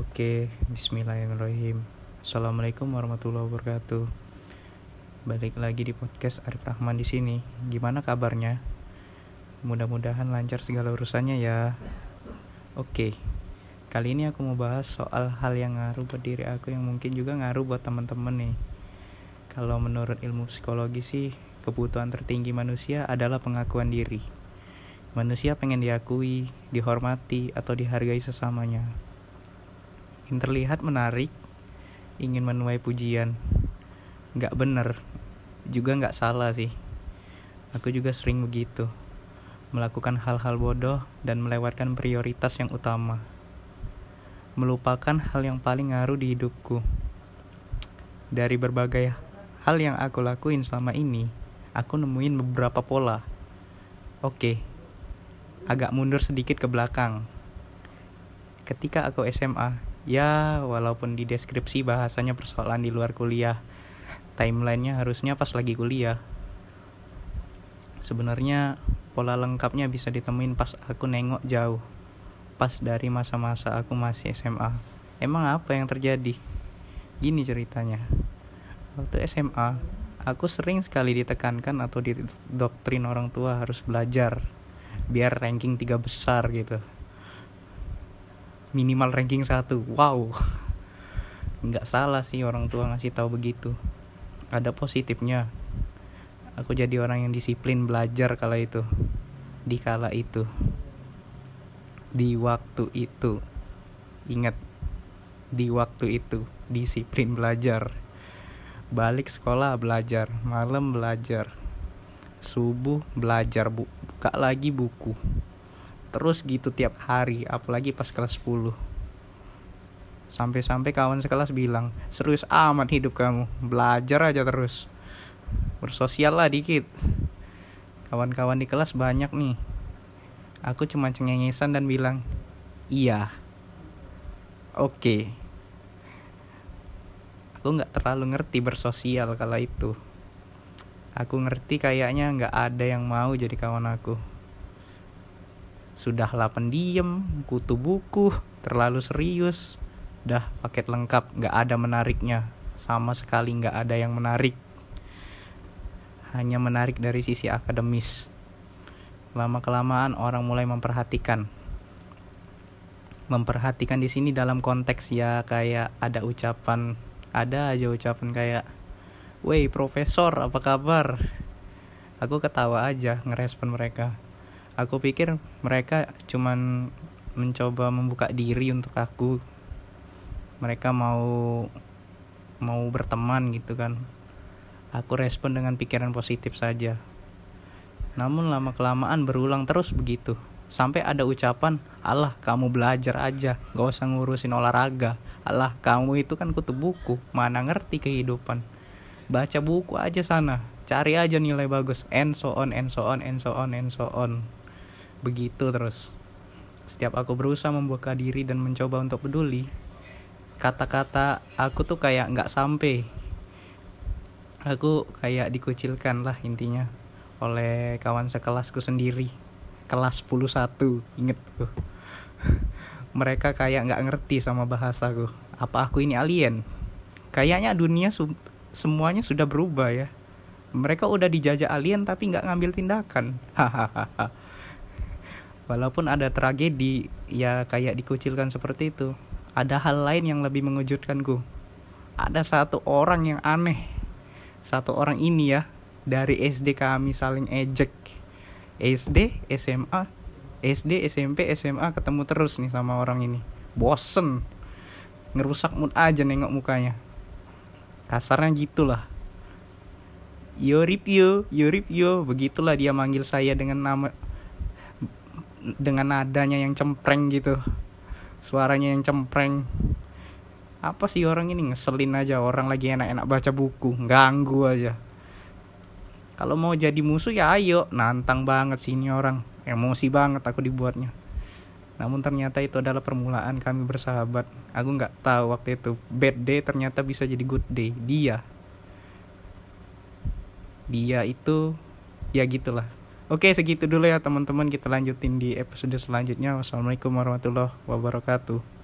Oke, bismillahirrahmanirrahim. Assalamualaikum warahmatullahi wabarakatuh. Balik lagi di podcast Arif Rahman di sini. Gimana kabarnya? Mudah-mudahan lancar segala urusannya ya. Oke. Kali ini aku mau bahas soal hal yang ngaruh buat diri aku yang mungkin juga ngaruh buat teman-teman nih. Kalau menurut ilmu psikologi sih, kebutuhan tertinggi manusia adalah pengakuan diri. Manusia pengen diakui, dihormati, atau dihargai sesamanya. Ingin terlihat menarik, ingin menuai pujian. Nggak bener, juga nggak salah sih. Aku juga sering begitu. Melakukan hal-hal bodoh dan melewatkan prioritas yang utama. Melupakan hal yang paling ngaruh di hidupku. Dari berbagai hal yang aku lakuin selama ini, aku nemuin beberapa pola. Oke, agak mundur sedikit ke belakang. Ketika aku SMA, ya walaupun di deskripsi bahasanya persoalan di luar kuliah, timelinenya harusnya pas lagi kuliah. Sebenarnya pola lengkapnya bisa ditemuin pas aku nengok jauh, pas dari masa-masa aku masih SMA. Emang apa yang terjadi? Gini ceritanya. Waktu SMA, aku sering sekali ditekankan atau didoktrin orang tua harus belajar biar ranking tiga besar gitu minimal ranking satu. Wow. Nggak salah sih orang tua ngasih tahu begitu. Ada positifnya. Aku jadi orang yang disiplin belajar kala itu. Di kala itu. Di waktu itu. Ingat. Di waktu itu. Disiplin belajar. Balik sekolah belajar. Malam belajar. Subuh belajar buka lagi buku terus gitu tiap hari apalagi pas kelas 10 sampai-sampai kawan sekelas bilang serius amat hidup kamu belajar aja terus. Bersosial lah dikit. Kawan-kawan di kelas banyak nih. Aku cuma cengengesan dan bilang iya. Oke. Aku nggak terlalu ngerti bersosial kala itu. Aku ngerti kayaknya nggak ada yang mau jadi kawan aku. Sudahlah pendiam, kutu buku, terlalu serius. Dah paket lengkap, nggak ada menariknya. Sama sekali nggak ada yang menarik. Hanya menarik dari sisi akademis. Lama-kelamaan orang mulai memperhatikan. Memperhatikan di sini dalam konteks ya kayak ada ucapan, ada aja ucapan kayak Woi profesor apa kabar? Aku ketawa aja ngerespon mereka. Aku pikir mereka cuman mencoba membuka diri untuk aku. Mereka mau mau berteman gitu kan. Aku respon dengan pikiran positif saja. Namun lama kelamaan berulang terus begitu. Sampai ada ucapan, Allah kamu belajar aja, gak usah ngurusin olahraga. Allah kamu itu kan kutu buku, mana ngerti kehidupan baca buku aja sana cari aja nilai bagus and so on and so on and so on and so on begitu terus. Setiap aku berusaha membuka diri dan mencoba untuk peduli kata-kata aku tuh kayak nggak sampai. Aku kayak dikucilkan lah intinya oleh kawan sekelasku sendiri kelas 11 inget tuh mereka kayak nggak ngerti sama bahasaku apa aku ini alien? Kayaknya dunia semuanya sudah berubah ya. Mereka udah dijajah alien tapi nggak ngambil tindakan. Hahaha walaupun ada tragedi ya kayak dikucilkan seperti itu. Ada hal lain yang lebih mengejutkanku. Ada satu orang yang aneh. Satu orang ini ya dari SD kami saling ejek. SD SMA SD SMP SMA ketemu terus nih sama orang ini. Bosen. Ngerusak mood aja nengok mukanya. Kasarnya gitulah. Yoripyo, Yoripyo, begitulah dia manggil saya dengan nama dengan nadanya yang cempreng gitu. Suaranya yang cempreng. Apa sih orang ini ngeselin aja orang lagi enak-enak baca buku, ganggu aja. Kalau mau jadi musuh ya ayo, nantang banget sih ini orang. Emosi banget aku dibuatnya. Namun ternyata itu adalah permulaan kami bersahabat. Aku nggak tahu waktu itu bad day ternyata bisa jadi good day. Dia, dia itu ya gitulah. Oke segitu dulu ya teman-teman kita lanjutin di episode selanjutnya. Wassalamualaikum warahmatullahi wabarakatuh.